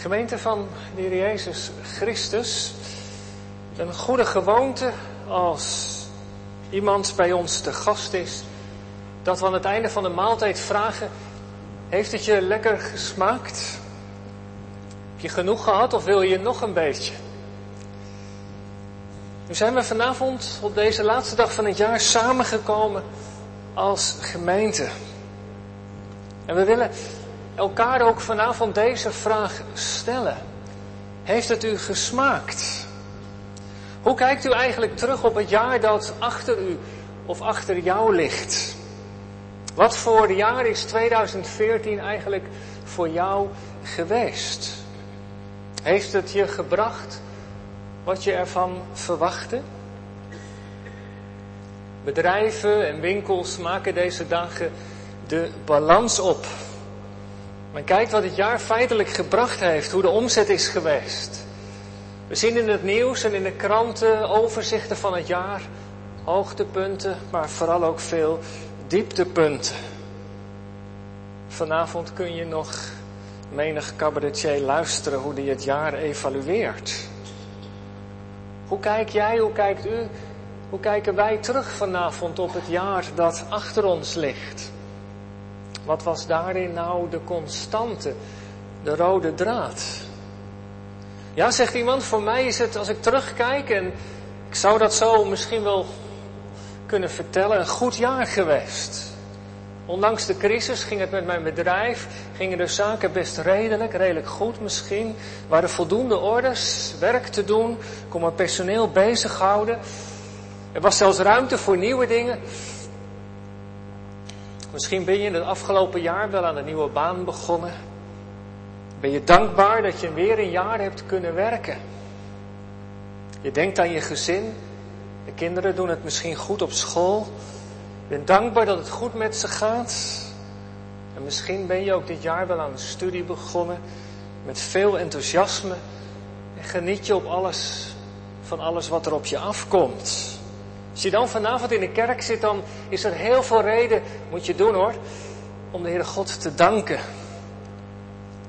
Gemeente van de Jezus Christus, een goede gewoonte als iemand bij ons te gast is, dat we aan het einde van de maaltijd vragen, heeft het je lekker gesmaakt? Heb je genoeg gehad of wil je nog een beetje? Nu zijn we vanavond op deze laatste dag van het jaar samengekomen als gemeente. En we willen elkaar ook vanavond deze vraag stellen. Heeft het u gesmaakt? Hoe kijkt u eigenlijk terug op het jaar dat achter u of achter jou ligt? Wat voor jaar is 2014 eigenlijk voor jou geweest? Heeft het je gebracht wat je ervan verwachtte? Bedrijven en winkels maken deze dagen de balans op. Men kijkt wat het jaar feitelijk gebracht heeft, hoe de omzet is geweest. We zien in het nieuws en in de kranten overzichten van het jaar, hoogtepunten, maar vooral ook veel dieptepunten. Vanavond kun je nog menig cabaretier luisteren hoe die het jaar evalueert. Hoe kijk jij, hoe kijkt u, hoe kijken wij terug vanavond op het jaar dat achter ons ligt? Wat was daarin nou de constante, de rode draad? Ja, zegt iemand, voor mij is het als ik terugkijk en ik zou dat zo misschien wel kunnen vertellen, een goed jaar geweest. Ondanks de crisis ging het met mijn bedrijf, gingen de zaken best redelijk, redelijk goed misschien. Waren voldoende orders, werk te doen, kon mijn personeel bezighouden. Er was zelfs ruimte voor nieuwe dingen. Misschien ben je in het afgelopen jaar wel aan een nieuwe baan begonnen. Ben je dankbaar dat je weer een jaar hebt kunnen werken. Je denkt aan je gezin. De kinderen doen het misschien goed op school. Je bent dankbaar dat het goed met ze gaat. En misschien ben je ook dit jaar wel aan een studie begonnen. Met veel enthousiasme. En geniet je op alles, van alles wat er op je afkomt. Als je dan vanavond in de kerk zit, dan is er heel veel reden, moet je doen hoor, om de Heere God te danken.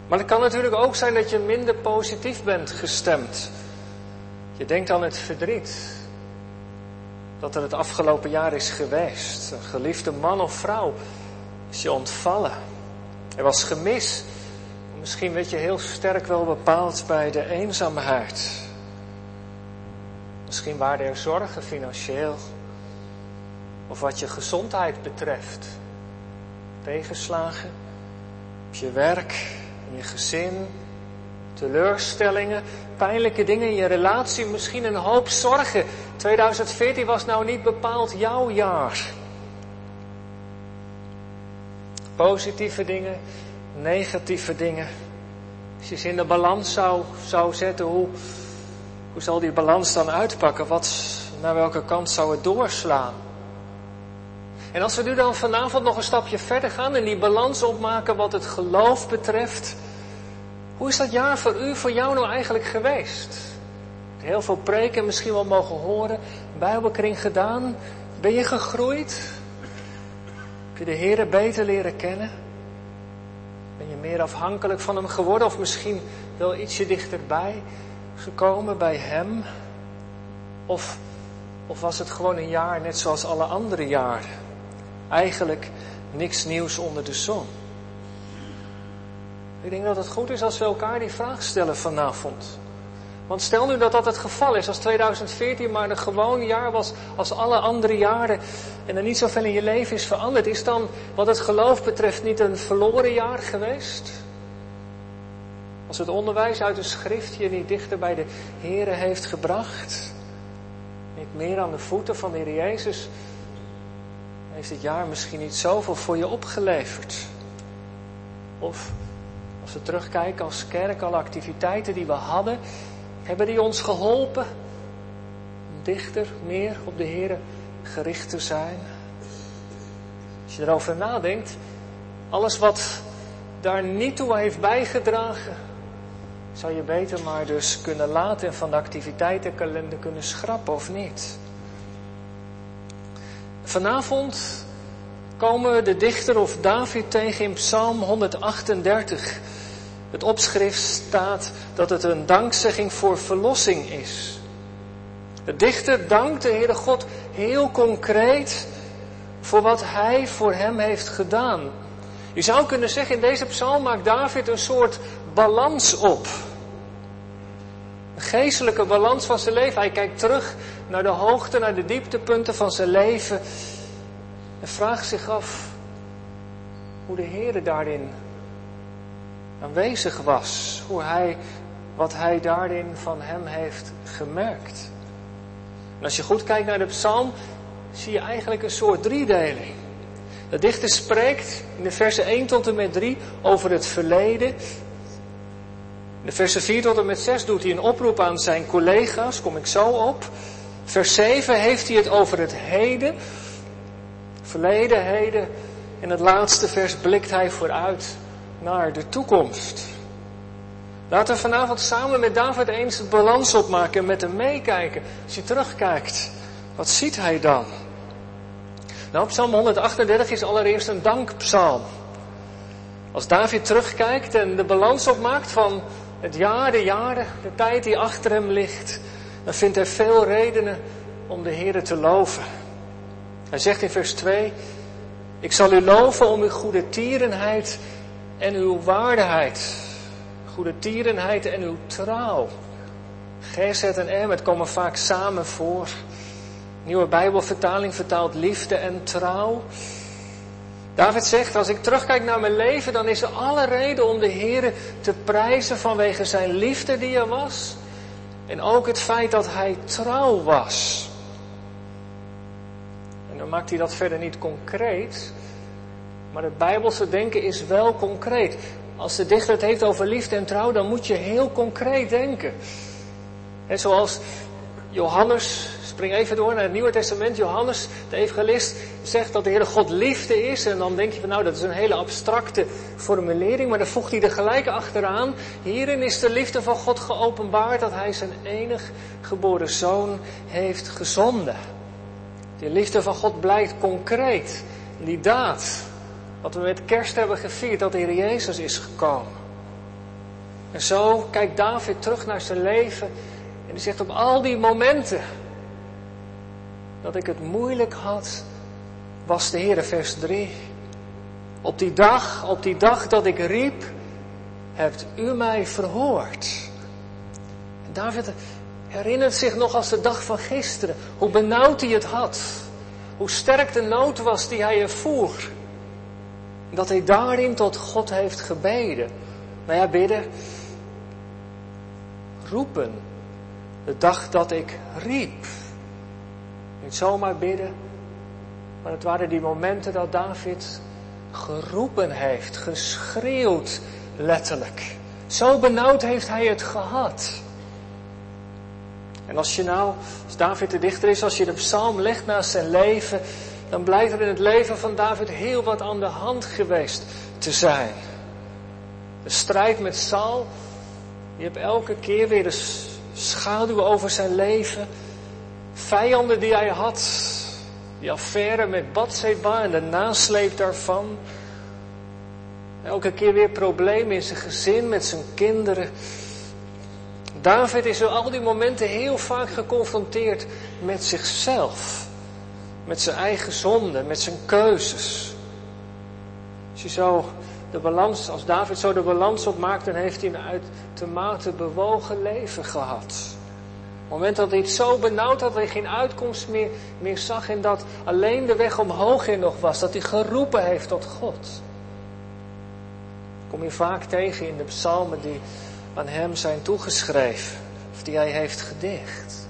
Maar het kan natuurlijk ook zijn dat je minder positief bent gestemd. Je denkt aan het verdriet dat er het afgelopen jaar is geweest. Een geliefde man of vrouw is je ontvallen. Er was gemis. Misschien werd je heel sterk wel bepaald bij de eenzaamheid. Misschien waren er zorgen financieel. Of wat je gezondheid betreft. Tegenslagen op je werk, in je gezin, teleurstellingen, pijnlijke dingen in je relatie, misschien een hoop zorgen. 2014 was nou niet bepaald jouw jaar. Positieve dingen, negatieve dingen. Als je ze in de balans zou, zou zetten, hoe, hoe zal die balans dan uitpakken? Wat, naar welke kant zou het doorslaan? En als we nu dan vanavond nog een stapje verder gaan en die balans opmaken wat het geloof betreft. Hoe is dat jaar voor u, voor jou nou eigenlijk geweest? Heel veel preken misschien wel mogen horen, bijbelkring gedaan. Ben je gegroeid? Heb je de Heer beter leren kennen? Ben je meer afhankelijk van Hem geworden of misschien wel ietsje dichterbij? Gekomen bij Hem? Of, of was het gewoon een jaar net zoals alle andere jaren? Eigenlijk niks nieuws onder de zon. Ik denk dat het goed is als we elkaar die vraag stellen vanavond. Want stel nu dat dat het geval is, als 2014 maar een gewoon jaar was als alle andere jaren en er niet zoveel in je leven is veranderd, is dan wat het geloof betreft niet een verloren jaar geweest? Als het onderwijs uit de schrift je niet dichter bij de Here heeft gebracht, niet meer aan de voeten van de Heer Jezus, heeft dit jaar misschien niet zoveel voor je opgeleverd. Of als we terugkijken als kerk, alle activiteiten die we hadden, hebben die ons geholpen om dichter, meer op de Here gericht te zijn? Als je erover nadenkt, alles wat daar niet toe heeft bijgedragen, zou je beter maar dus kunnen laten en van de activiteitenkalender kunnen schrappen of niet? Vanavond komen we de dichter of David tegen in Psalm 138. Het opschrift staat dat het een dankzegging voor verlossing is. De dichter dankt de Heere God heel concreet voor wat Hij voor hem heeft gedaan. Je zou kunnen zeggen, in deze psalm maakt David een soort balans op. Een geestelijke balans van zijn leven. Hij kijkt terug naar de hoogte, naar de dieptepunten van zijn leven. En vraagt zich af hoe de Heer daarin aanwezig was. Hoe hij, wat hij daarin van hem heeft gemerkt. En als je goed kijkt naar de psalm, zie je eigenlijk een soort driedeling. De dichter spreekt in de versen 1 tot en met 3 over het verleden. De versen 4 tot en met 6 doet hij een oproep aan zijn collega's, kom ik zo op. Vers 7 heeft hij het over het heden. Verleden, heden. En het laatste vers blikt hij vooruit naar de toekomst. Laten we vanavond samen met David eens het balans opmaken en met hem meekijken. Als je terugkijkt, wat ziet hij dan? Nou, Psalm 138 is allereerst een dankpsalm. Als David terugkijkt en de balans opmaakt van het jaar, de jaren, de tijd die achter hem ligt, dan vindt hij veel redenen om de Heer te loven. Hij zegt in vers 2, ik zal u loven om uw goede tierenheid en uw waardigheid. Goede tierenheid en uw trouw. Gezet en Emmet komen vaak samen voor. Nieuwe Bijbelvertaling vertaalt liefde en trouw. David zegt, als ik terugkijk naar mijn leven, dan is er alle reden om de Heer te prijzen vanwege zijn liefde die er was. En ook het feit dat hij trouw was. En dan maakt hij dat verder niet concreet. Maar het Bijbelse denken is wel concreet. Als de dichter het heeft over liefde en trouw, dan moet je heel concreet denken. En zoals Johannes, spring even door naar het Nieuwe Testament, Johannes, de evangelist, zegt dat de Heere God liefde is. En dan denk je van nou, dat is een hele abstracte formulering, maar dan voegt hij er gelijk achteraan. Hierin is de liefde van God geopenbaard dat hij zijn enig geboren zoon heeft gezonden. Die liefde van God blijkt concreet. Die daad. Wat we met kerst hebben gevierd, dat de Heer Jezus is gekomen. En zo kijkt David terug naar zijn leven en hij zegt op al die momenten dat ik het moeilijk had, was de Heer, vers 3. Op die dag, op die dag dat ik riep, hebt u mij verhoord. En David herinnert zich nog als de dag van gisteren, hoe benauwd hij het had. Hoe sterk de nood was die hij ervoer. Dat hij daarin tot God heeft gebeden. Nou ja, bidden. Roepen. De dag dat ik riep. Niet zomaar bidden. Maar het waren die momenten dat David geroepen heeft. Geschreeuwd letterlijk. Zo benauwd heeft hij het gehad. En als je nou, als David de dichter is, als je de psalm legt naast zijn leven, dan blijkt er in het leven van David heel wat aan de hand geweest te zijn. De strijd met Saul, je hebt elke keer weer de schaduw over zijn leven. Vijanden die hij had, die affaire met Bathseba en de nasleep daarvan. Elke keer weer problemen in zijn gezin, met zijn kinderen. David is op al die momenten heel vaak geconfronteerd met zichzelf. Met zijn eigen zonde, met zijn keuzes. Als zo de balans, als David zo de balans opmaakt, dan heeft hij een uitermate bewogen leven gehad. Het moment dat hij het zo benauwd had, dat hij geen uitkomst meer, meer zag en dat alleen de weg omhoog in nog was, dat hij geroepen heeft tot God. kom je vaak tegen in de psalmen die aan hem zijn toegeschreven, of die hij heeft gedicht.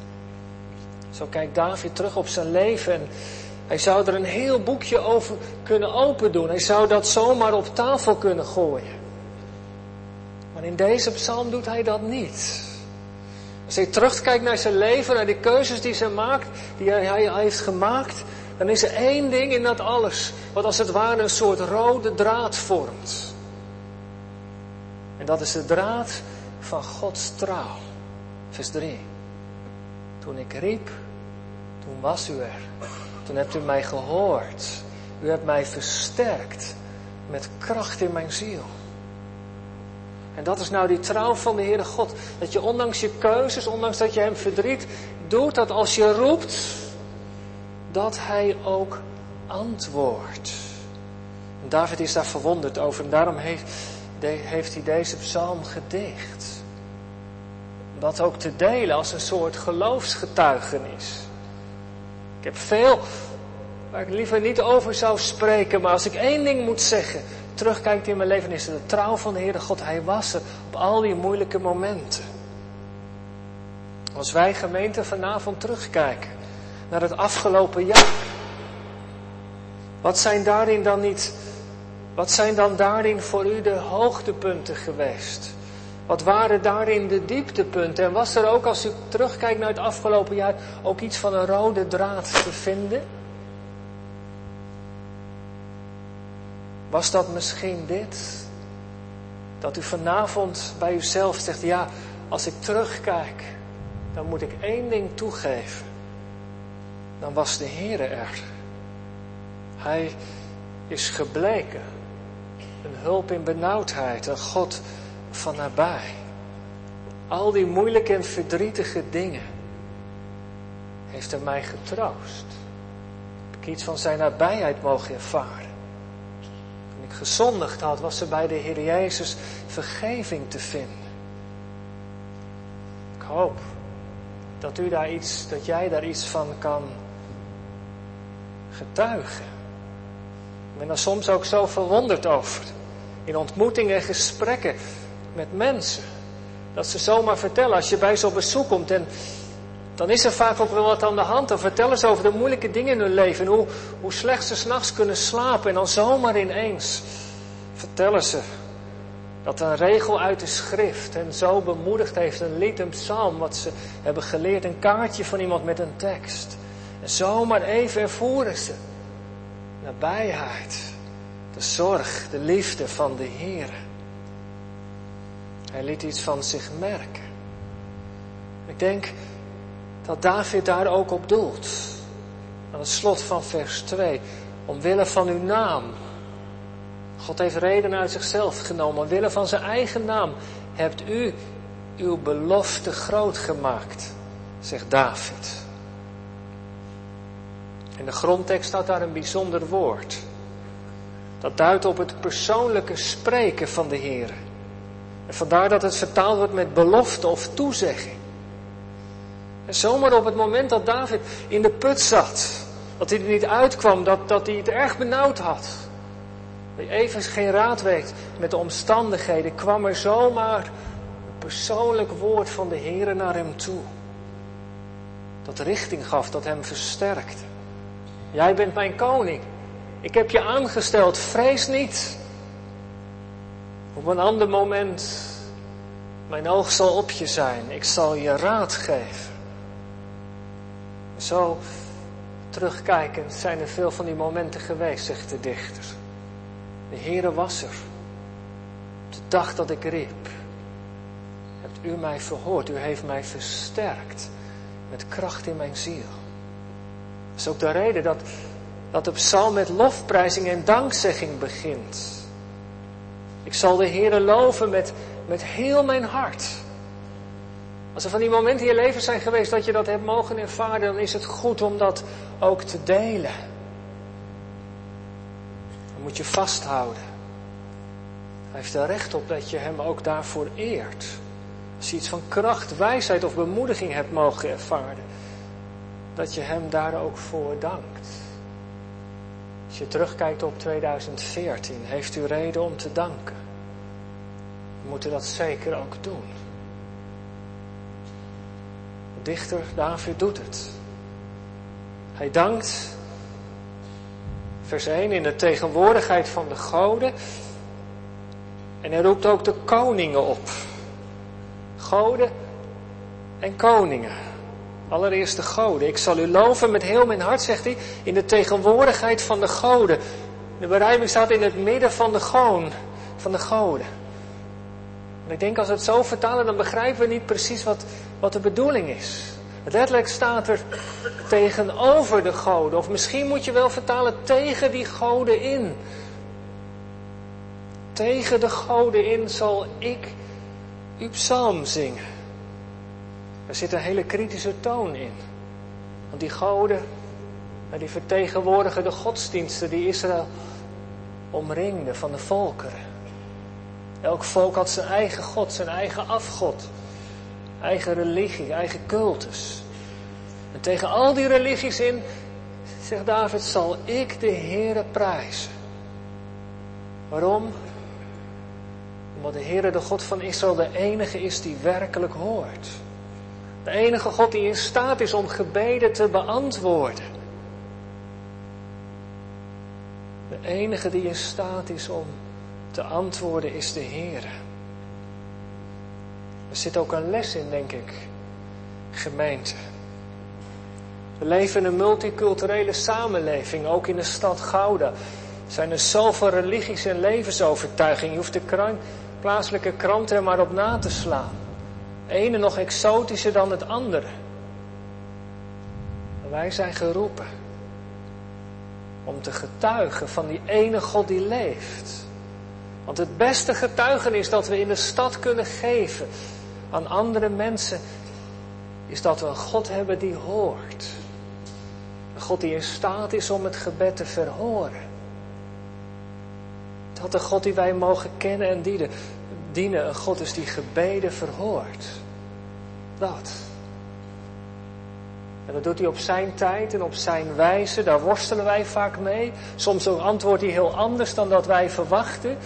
Zo kijkt David terug op zijn leven en hij zou er een heel boekje over kunnen open doen. Hij zou dat zomaar op tafel kunnen gooien. Maar in deze psalm doet hij dat niet. Als hij terugkijkt naar zijn leven, naar de keuzes die, hij maakt, die hij heeft gemaakt, dan is er één ding in dat alles, wat als het ware een soort rode draad vormt. En dat is de draad van Gods trouw. Vers 3. Toen ik riep, toen was u er. Toen hebt u mij gehoord. U hebt mij versterkt met kracht in mijn ziel. En dat is nou die trouw van de Heere God. Dat je ondanks je keuzes, ondanks dat je hem verdriet, doet dat als je roept, dat hij ook antwoordt. En David is daar verwonderd over en daarom heeft, heeft hij deze psalm gedicht. Dat ook te delen als een soort geloofsgetuigenis. Ik heb veel waar ik liever niet over zou spreken, maar als ik één ding moet zeggen, terugkijkt in mijn leven, is de trouw van de Heere God. Hij was er op al die moeilijke momenten. Als wij gemeente vanavond terugkijken naar het afgelopen jaar, wat zijn daarin dan niet, wat zijn dan daarin voor u de hoogtepunten geweest? Wat waren daarin de dieptepunten? En was er ook, als u terugkijkt naar het afgelopen jaar, ook iets van een rode draad te vinden? Was dat misschien dit? Dat u vanavond bij uzelf zegt, ja, als ik terugkijk, dan moet ik één ding toegeven. Dan was de Heere er. Hij is gebleken. Een hulp in benauwdheid, een God van nabij. Al die moeilijke en verdrietige dingen heeft hij mij getroost. Heb ik iets van zijn nabijheid mogen ervaren. Gezondigd had, was er bij de Heer Jezus vergeving te vinden. Ik hoop dat u daar iets, dat jij daar iets van kan getuigen. Ik ben er soms ook zo verwonderd over. In ontmoetingen en gesprekken met mensen. Dat ze zomaar vertellen, als je bij ze op bezoek komt en dan is er vaak ook wel wat aan de hand. Dan vertellen ze over de moeilijke dingen in hun leven en hoe, hoe slecht ze s'nachts kunnen slapen. En dan zomaar ineens vertellen ze dat een regel uit de schrift hen zo bemoedigd heeft. Een lied, een psalm, wat ze hebben geleerd. Een kaartje van iemand met een tekst. En zomaar even ervoeren ze nabijheid, de zorg, de liefde van de Heer. Hij liet iets van zich merken. Ik denk dat David daar ook op doelt. Aan het slot van vers 2. Omwille van uw naam. God heeft reden uit zichzelf genomen. Omwille van zijn eigen naam hebt u uw belofte groot gemaakt, zegt David. In de grondtekst staat daar een bijzonder woord. Dat duidt op het persoonlijke spreken van de Heer. En vandaar dat het vertaald wordt met belofte of toezegging. En zomaar op het moment dat David in de put zat, dat hij er niet uitkwam, dat, dat hij het erg benauwd had. Dat hij even geen raad weet met de omstandigheden, kwam er zomaar een persoonlijk woord van de Heer naar hem toe. Dat richting gaf, dat hem versterkte. Jij bent mijn koning. Ik heb je aangesteld, vrees niet. Op een ander moment, mijn oog zal op je zijn. Ik zal je raad geven. Zo terugkijkend zijn er veel van die momenten geweest, zegt de dichter. De Heere was er. De dag dat ik riep. Hebt u mij verhoord. U heeft mij versterkt. Met kracht in mijn ziel. Dat is ook de reden dat, dat de psalm met lofprijzing en dankzegging begint. Ik zal de Heere loven met, met heel mijn hart. Als er van die momenten in je leven zijn geweest dat je dat hebt mogen ervaren, dan is het goed om dat ook te delen. Dan moet je vasthouden. Hij heeft er recht op dat je hem ook daarvoor eert. Als je iets van kracht, wijsheid of bemoediging hebt mogen ervaren, dat je hem daar ook voor dankt. Als je terugkijkt op 2014, heeft u reden om te danken. We moeten dat zeker ook doen. Dichter David doet het. Hij dankt, vers 1, in de tegenwoordigheid van de goden. En hij roept ook de koningen op. Goden en koningen. Allereerst de goden. Ik zal u loven met heel mijn hart, zegt hij, in de tegenwoordigheid van de goden. De berijming staat in het midden van de goon, van de goden. En ik denk als we het zo vertalen, dan begrijpen we niet precies wat, wat de bedoeling is. Letterlijk staat er tegenover de goden. Of misschien moet je wel vertalen tegen die goden in. Tegen de goden in zal ik uw psalm zingen. Er zit een hele kritische toon in. Want die goden, die vertegenwoordigen de godsdiensten die Israël omringden van de volkeren. Elk volk had zijn eigen God, zijn eigen afgod, eigen religie, eigen cultus. En tegen al die religies in, zegt David, zal ik de Heere prijzen. Waarom? Omdat de Heere, de God van Israël, de enige is die werkelijk hoort. De enige God die in staat is om gebeden te beantwoorden. De enige die in staat is om te antwoorden is de Heer. Er zit ook een les in, denk ik, gemeente. We leven in een multiculturele samenleving, ook in de stad Gouda. Zijn er zoveel religies en levensovertuigingen. Je hoeft de plaatselijke kranten er maar op na te slaan. De ene nog exotischer dan het andere. wij zijn geroepen om te getuigen van die ene God die leeft. Want het beste getuigenis dat we in de stad kunnen geven aan andere mensen, is dat we een God hebben die hoort. Een God die in staat is om het gebed te verhoren. Dat de God die wij mogen kennen en dienen, dienen een God is die gebeden verhoort. Dat. En dat doet hij op zijn tijd en op zijn wijze. Daar worstelen wij vaak mee. Soms antwoordt hij heel anders dan dat wij verwachten.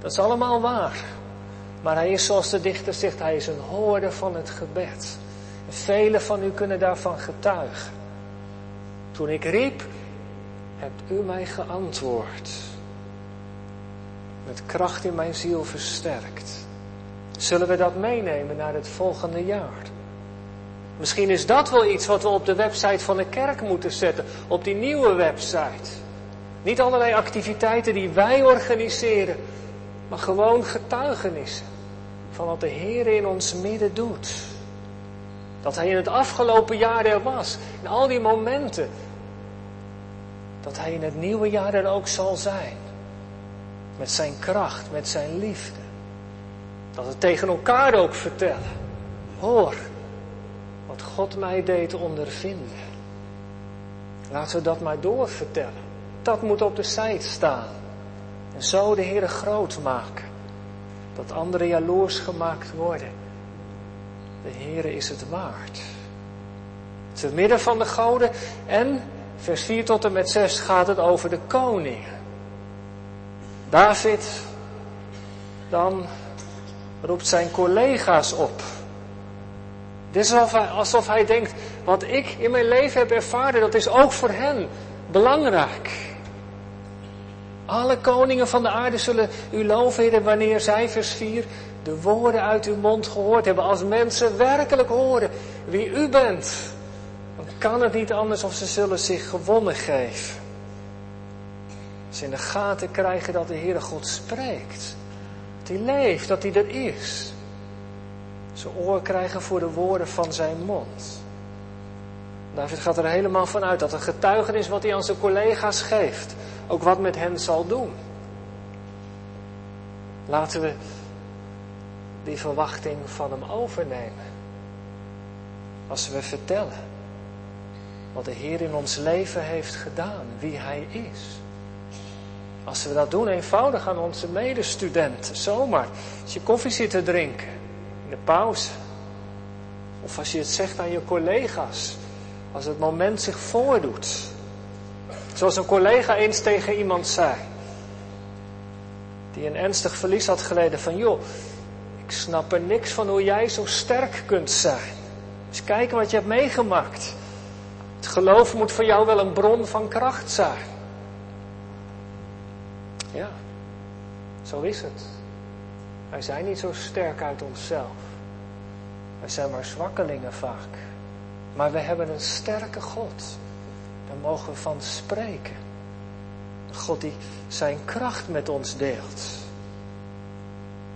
Dat is allemaal waar. Maar hij is zoals de dichter zegt, hij is een hoorder van het gebed. Velen van u kunnen daarvan getuigen. Toen ik riep, hebt u mij geantwoord. Met kracht in mijn ziel versterkt. Zullen we dat meenemen naar het volgende jaar? Misschien is dat wel iets wat we op de website van de kerk moeten zetten. Op die nieuwe website. Niet allerlei activiteiten die wij organiseren. Maar gewoon getuigenissen. Van wat de Heer in ons midden doet. Dat Hij in het afgelopen jaar er was. In al die momenten. Dat Hij in het nieuwe jaar er ook zal zijn. Met zijn kracht, met zijn liefde. Dat we tegen elkaar ook vertellen. Hoor, wat God mij deed ondervinden. Laten we dat maar doorvertellen. Dat moet op de site staan. En zo de Heer groot maken. Dat anderen jaloers gemaakt worden. De Heer is het waard. Te midden van de goden en vers 4 tot en met 6 gaat het over de koningen. David dan roept zijn collega's op. Dit is alsof hij, alsof hij denkt, wat ik in mijn leven heb ervaren, dat is ook voor hen belangrijk. Alle koningen van de aarde zullen u loven, wanneer zij, vers 4, de woorden uit uw mond gehoord hebben. Als mensen werkelijk horen wie u bent, dan kan het niet anders of ze zullen zich gewonnen geven. Ze in de gaten krijgen dat de Heere God spreekt. Dat hij leeft, dat hij er is. Ze oor krijgen voor de woorden van zijn mond. David gaat er helemaal van uit dat een getuigenis wat hij aan zijn collega's geeft, ook wat met hen zal doen. Laten we die verwachting van hem overnemen. Als we vertellen wat de Heer in ons leven heeft gedaan, wie Hij is. Als we dat doen eenvoudig aan onze medestudenten, zomaar, als je koffie zit te drinken, in de pauze. Of als je het zegt aan je collega's, als het moment zich voordoet. Zoals een collega eens tegen iemand zei, die een ernstig verlies had geleden van, joh, ik snap er niks van hoe jij zo sterk kunt zijn. Eens kijken wat je hebt meegemaakt. Het geloof moet voor jou wel een bron van kracht zijn. Ja, zo is het. Wij zijn niet zo sterk uit onszelf. Wij zijn maar zwakkelingen vaak. Maar we hebben een sterke God. Daar mogen we van spreken. God die zijn kracht met ons deelt.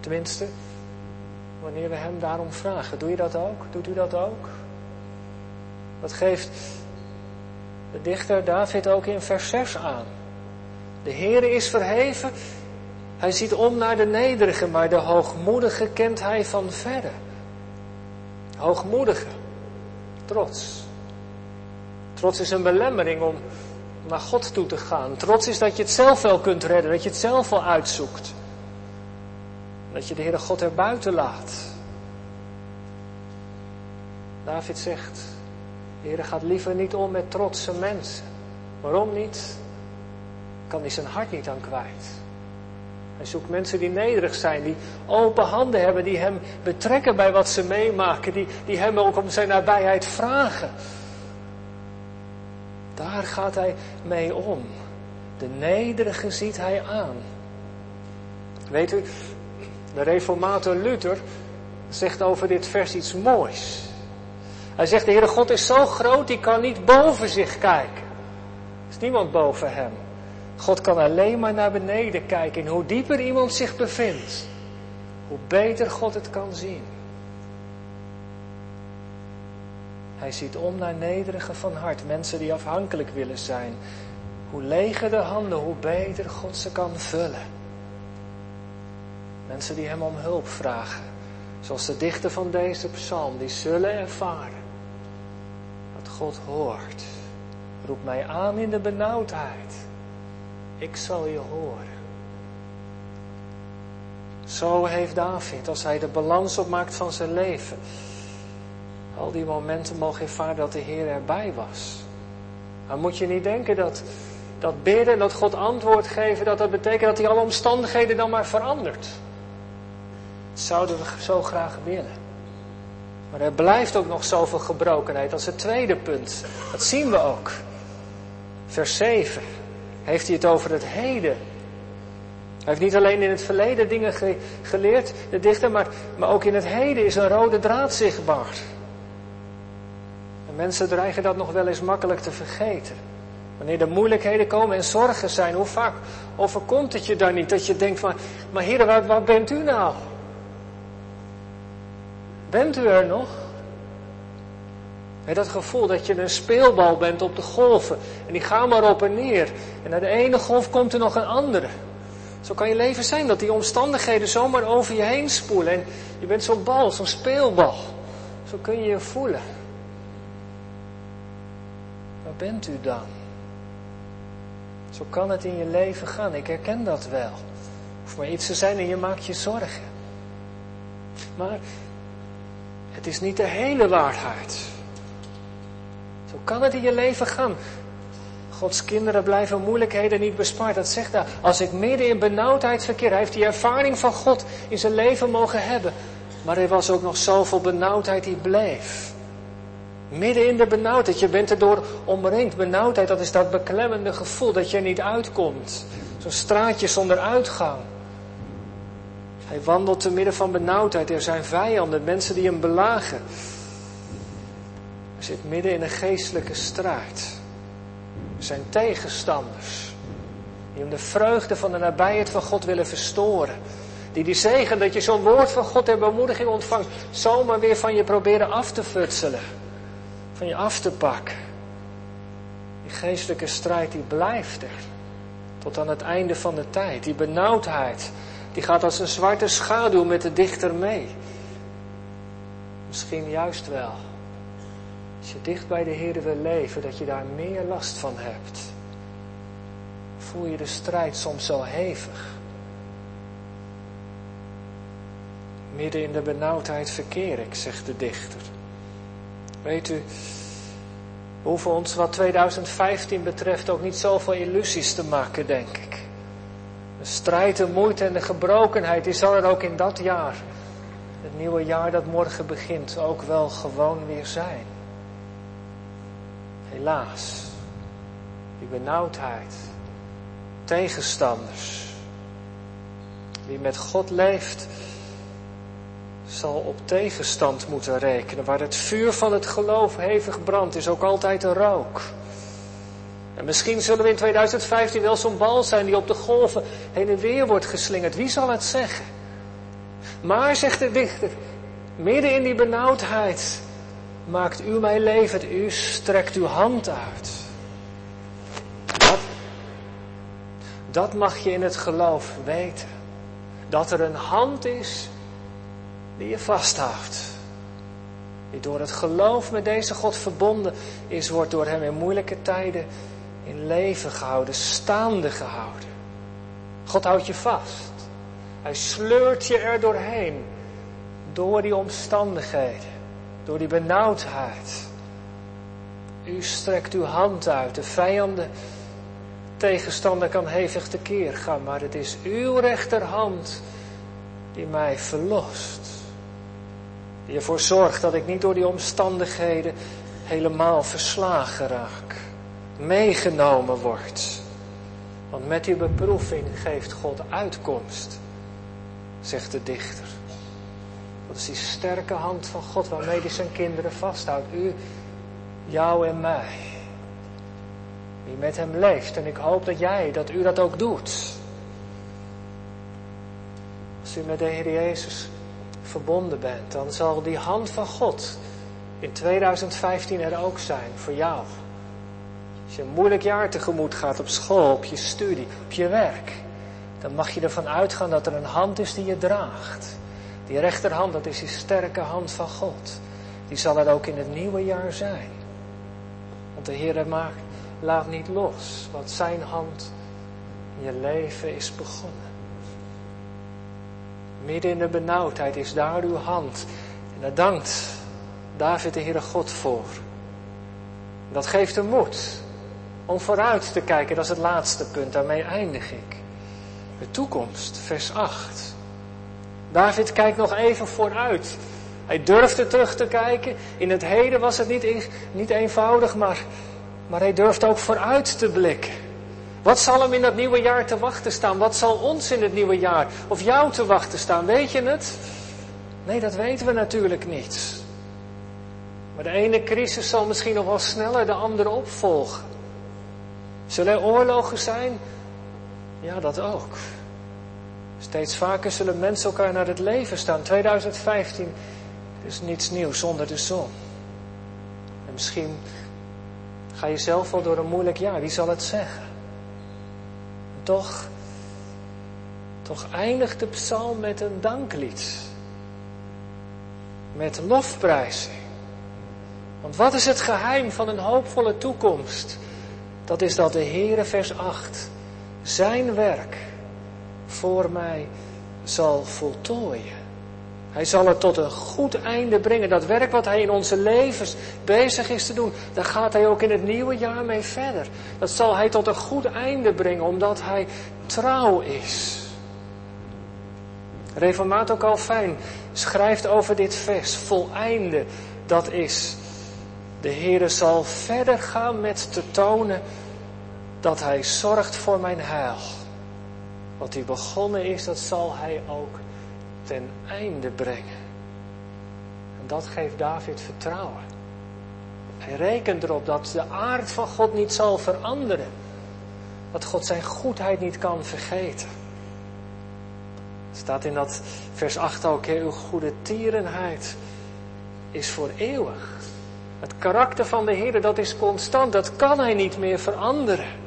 Tenminste, wanneer we hem daarom vragen. Doe je dat ook? Doet u dat ook? Dat geeft de dichter David ook in vers 6 aan. De Heere is verheven Hij ziet om naar de nederige, maar de hoogmoedige kent hij van verre. Hoogmoedige, trots. Trots is een belemmering om naar God toe te gaan. Trots is dat je het zelf wel kunt redden, dat je het zelf wel uitzoekt. Dat je de Heere God er buiten laat. David zegt, de Heer gaat liever niet om met trotse mensen. Waarom niet? Kan hij zijn hart niet aan kwijt. Hij zoekt mensen die nederig zijn, die open handen hebben, die hem betrekken bij wat ze meemaken, die, die hem ook om zijn nabijheid vragen. Daar gaat hij mee om. De nederige ziet hij aan. Weet u, de reformator Luther zegt over dit vers iets moois. Hij zegt, de Heere God is zo groot, die kan niet boven zich kijken. Er is niemand boven hem. God kan alleen maar naar beneden kijken. En hoe dieper iemand zich bevindt, hoe beter God het kan zien. Hij ziet om naar nederigen van hart, mensen die afhankelijk willen zijn. Hoe leger de handen, hoe beter God ze kan vullen. Mensen die hem om hulp vragen, zoals de dichter van deze psalm, die zullen ervaren dat God hoort. Roep mij aan in de benauwdheid. Ik zal je horen. Zo heeft David, als hij de balans opmaakt van zijn leven, al die momenten mogen ervaren dat de Heer erbij was. Maar moet je niet denken dat, dat bidden en dat God antwoord geven, dat dat betekent dat hij alle omstandigheden dan maar verandert. Dat zouden we zo graag willen. Maar er blijft ook nog zoveel gebrokenheid. Dat is het tweede punt. Dat zien we ook. Vers 7 heeft hij het over het heden. Hij heeft niet alleen in het verleden dingen geleerd, de dichter, maar, maar ook in het heden is een rode draad zichtbaar. En mensen dreigen dat nog wel eens makkelijk te vergeten. Wanneer er moeilijkheden komen en zorgen zijn, hoe vaak overkomt het je dan niet dat je denkt van, maar heren, waar bent u nou? Bent u er nog? dat gevoel dat je een speelbal bent op de golven. En die gaan maar op en neer. En naar de ene golf komt er nog een andere. Zo kan je leven zijn dat die omstandigheden zomaar over je heen spoelen. En je bent zo'n bal, zo'n speelbal. Zo kun je je voelen. Waar bent u dan? Zo kan het in je leven gaan. Ik herken dat wel. Of maar iets te zijn en je maakt je zorgen. Maar het is niet de hele waarheid. Zo kan het in je leven gaan. Gods kinderen blijven moeilijkheden niet bespaard. Dat zegt hij. Als ik midden in benauwdheid verkeer, hij heeft die ervaring van God in zijn leven mogen hebben. Maar er was ook nog zoveel benauwdheid die bleef. Midden in de benauwdheid, je bent erdoor omringd. Benauwdheid, dat is dat beklemmende gevoel dat je er niet uitkomt. Zo'n straatje zonder uitgang. Hij wandelt te midden van benauwdheid. Er zijn vijanden, mensen die hem belagen. Hij zit midden in een geestelijke strijd. Er zijn tegenstanders. Die hem de vreugde van de nabijheid van God willen verstoren. Die die zegen dat je zo'n woord van God ter bemoediging ontvangt, zomaar weer van je proberen af te futselen. Van je af te pakken. Die geestelijke strijd die blijft er. Tot aan het einde van de tijd. Die benauwdheid die gaat als een zwarte schaduw met de dichter mee. Misschien juist wel. Als je dicht bij de Heer wil leven, dat je daar meer last van hebt. Voel je de strijd soms zo hevig. Midden in de benauwdheid verkeer ik, zegt de dichter. Weet u, we hoeven ons wat 2015 betreft ook niet zoveel illusies te maken, denk ik. De strijd, de moeite en de gebrokenheid, die zal er ook in dat jaar, het nieuwe jaar dat morgen begint, ook wel gewoon weer zijn. Helaas, die benauwdheid, tegenstanders. Wie met God leeft, zal op tegenstand moeten rekenen. Waar het vuur van het geloof hevig brandt, is ook altijd een rook. En misschien zullen we in 2015 wel zo'n bal zijn die op de golven heen en weer wordt geslingerd. Wie zal het zeggen? Maar, zegt de dichter, midden in die benauwdheid maakt u mij levend. U strekt uw hand uit. Dat, dat mag je in het geloof weten. Dat er een hand is die je vasthoudt. Die door het geloof met deze God verbonden is, wordt door hem in moeilijke tijden in leven gehouden, staande gehouden. God houdt je vast. Hij sleurt je er doorheen. Door die omstandigheden. Door die benauwdheid. U strekt uw hand uit. De vijanden, tegenstander kan hevig tekeer gaan. Maar het is uw rechterhand die mij verlost. Die ervoor zorgt dat ik niet door die omstandigheden helemaal verslagen raak. Meegenomen word. Want met die beproeving geeft God uitkomst, zegt de dichter. Dat is die sterke hand van God waarmee hij zijn kinderen vasthoudt. U, jou en mij. Wie met hem leeft. En ik hoop dat jij, dat u dat ook doet. Als u met de Heer Jezus verbonden bent, dan zal die hand van God in 2015 er ook zijn voor jou. Als je een moeilijk jaar tegemoet gaat op school, op je studie, op je werk, dan mag je ervan uitgaan dat er een hand is die je draagt. Die rechterhand, dat is die sterke hand van God. Die zal er ook in het nieuwe jaar zijn. Want de Heer laat niet los wat zijn hand in je leven is begonnen. Midden in de benauwdheid is daar uw hand. En daar dankt David de Heere God voor. Dat geeft hem moed om vooruit te kijken. Dat is het laatste punt, daarmee eindig ik. De toekomst, vers 8. David kijkt nog even vooruit. Hij durfde terug te kijken. In het heden was het niet, niet eenvoudig, maar, maar hij durft ook vooruit te blikken. Wat zal hem in dat nieuwe jaar te wachten staan? Wat zal ons in het nieuwe jaar of jou te wachten staan? Weet je het? Nee, dat weten we natuurlijk niet. Maar de ene crisis zal misschien nog wel sneller de andere opvolgen. Zullen er oorlogen zijn? Ja, dat ook. Steeds vaker zullen mensen elkaar naar het leven staan. 2015 is niets nieuws zonder de zon. En misschien ga je zelf wel door een moeilijk jaar, wie zal het zeggen? Toch, toch eindigt de psalm met een danklied. Met lofprijzing. Want wat is het geheim van een hoopvolle toekomst? Dat is dat de Heere, vers 8, zijn werk voor mij zal voltooien. Hij zal het tot een goed einde brengen. Dat werk wat hij in onze levens bezig is te doen, daar gaat hij ook in het nieuwe jaar mee verder. Dat zal hij tot een goed einde brengen, omdat hij trouw is. Reformato Calvijn schrijft over dit vers, voleinde, dat is de Heere zal verder gaan met te tonen dat Hij zorgt voor mijn heil. Wat hij begonnen is, dat zal Hij ook ten einde brengen. En dat geeft David vertrouwen. Hij rekent erop dat de aard van God niet zal veranderen. Dat God zijn goedheid niet kan vergeten. Staat in dat vers 8 ook, uw goede tierenheid is voor eeuwig. Het karakter van de Heer, dat is constant. Dat kan Hij niet meer veranderen.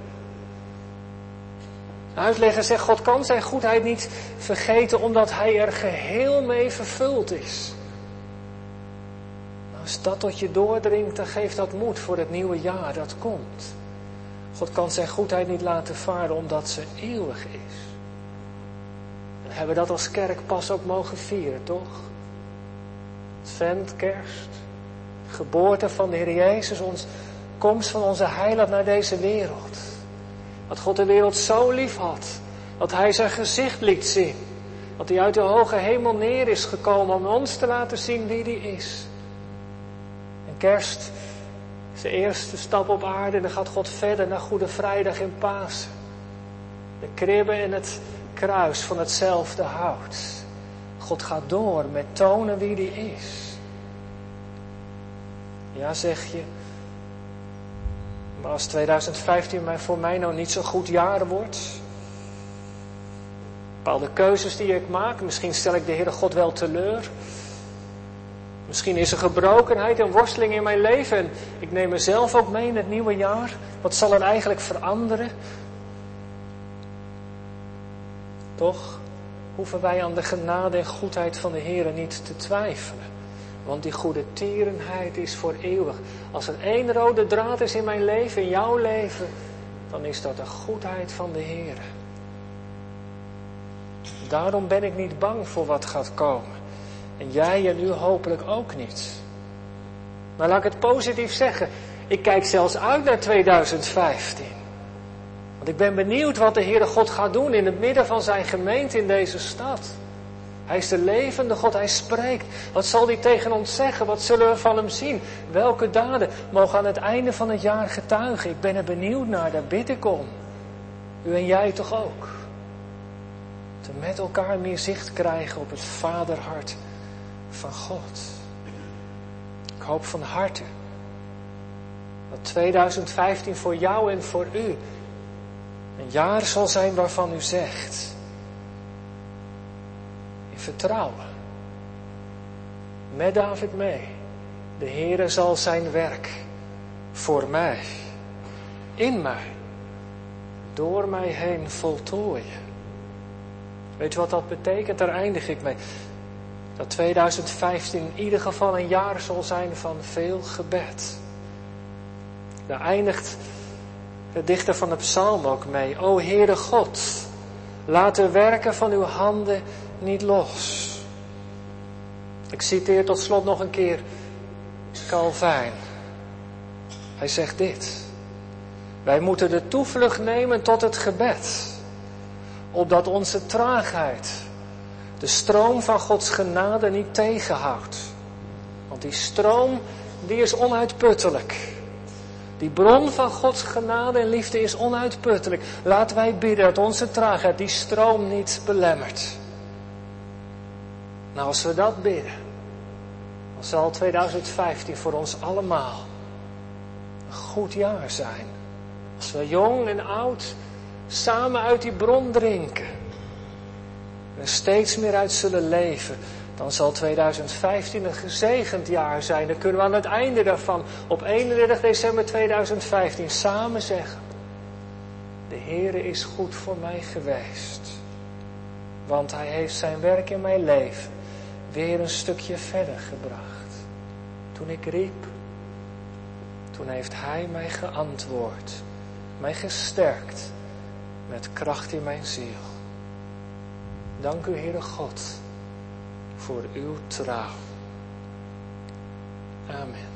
De uitlegger zegt, God kan zijn goedheid niet vergeten omdat Hij er geheel mee vervuld is. Als dat tot je doordringt, dan geeft dat moed voor het nieuwe jaar dat komt. God kan zijn goedheid niet laten varen omdat ze eeuwig is. En hebben we dat als kerk pas ook mogen vieren, toch? Advent, kerst, geboorte van de Heer Jezus, ons komst van onze heiland naar deze wereld. Dat God de wereld zo lief had, dat Hij zijn gezicht liet zien. Dat Hij uit de hoge hemel neer is gekomen om ons te laten zien wie Hij is. En kerst is de eerste stap op aarde en dan gaat God verder naar Goede Vrijdag in Pasen. De kribbe en het kruis van hetzelfde hout. God gaat door met tonen wie Hij is. Ja, zeg je. Maar als 2015 voor mij nou niet zo'n goed jaar wordt. Bepaalde keuzes die ik maak, misschien stel ik de Heere God wel teleur. Misschien is er gebrokenheid en worsteling in mijn leven en ik neem mezelf ook mee in het nieuwe jaar. Wat zal er eigenlijk veranderen? Toch? hoeven wij aan de genade en goedheid van de Heer niet te twijfelen. Want die goede tierenheid is voor eeuwig. Als er één rode draad is in mijn leven, in jouw leven, dan is dat de goedheid van de Heer. Daarom ben ik niet bang voor wat gaat komen. En jij en u hopelijk ook niet. Maar laat ik het positief zeggen. Ik kijk zelfs uit naar 2015. Want ik ben benieuwd wat de Heere God gaat doen in het midden van zijn gemeente in deze stad. Hij is de levende God, hij spreekt. Wat zal hij tegen ons zeggen? Wat zullen we van hem zien? Welke daden mogen aan het einde van het jaar getuigen? Ik ben er benieuwd naar, daar bid ik om. U en jij toch ook? Te met elkaar meer zicht krijgen op het vaderhart van God. Ik hoop van harte dat 2015 voor jou en voor u een jaar zal zijn waarvan u zegt, vertrouwen, met David mee, de Heere zal zijn werk voor mij, in mij, door mij heen voltooien. Weet je wat dat betekent? Daar eindig ik mee. Dat 2015 in ieder geval een jaar zal zijn van veel gebed. Daar eindigt de dichter van de psalm ook mee. O Heere God, laat de werken van uw handen niet los. Ik citeer tot slot nog een keer Calvijn. Hij zegt dit. Wij moeten de toevlucht nemen tot het gebed. Opdat onze traagheid de stroom van Gods genade niet tegenhoudt. Want die stroom, die is onuitputtelijk. Die bron van Gods genade en liefde is onuitputtelijk. Laten wij bidden dat onze traagheid die stroom niet belemmert. Nou, als we dat bidden, dan zal 2015 voor ons allemaal een goed jaar zijn. Als we jong en oud samen uit die bron drinken. En steeds meer uit zullen leven dan zal 2015 een gezegend jaar zijn. Dan kunnen we aan het einde daarvan, op 31 december 2015, samen zeggen: De Heere is goed voor mij geweest. Want Hij heeft zijn werk in mijn leven weer een stukje verder gebracht. Toen ik riep, toen heeft Hij mij geantwoord, mij gesterkt met kracht in mijn ziel. Dank u, Heere God voor uw trouw. Amen.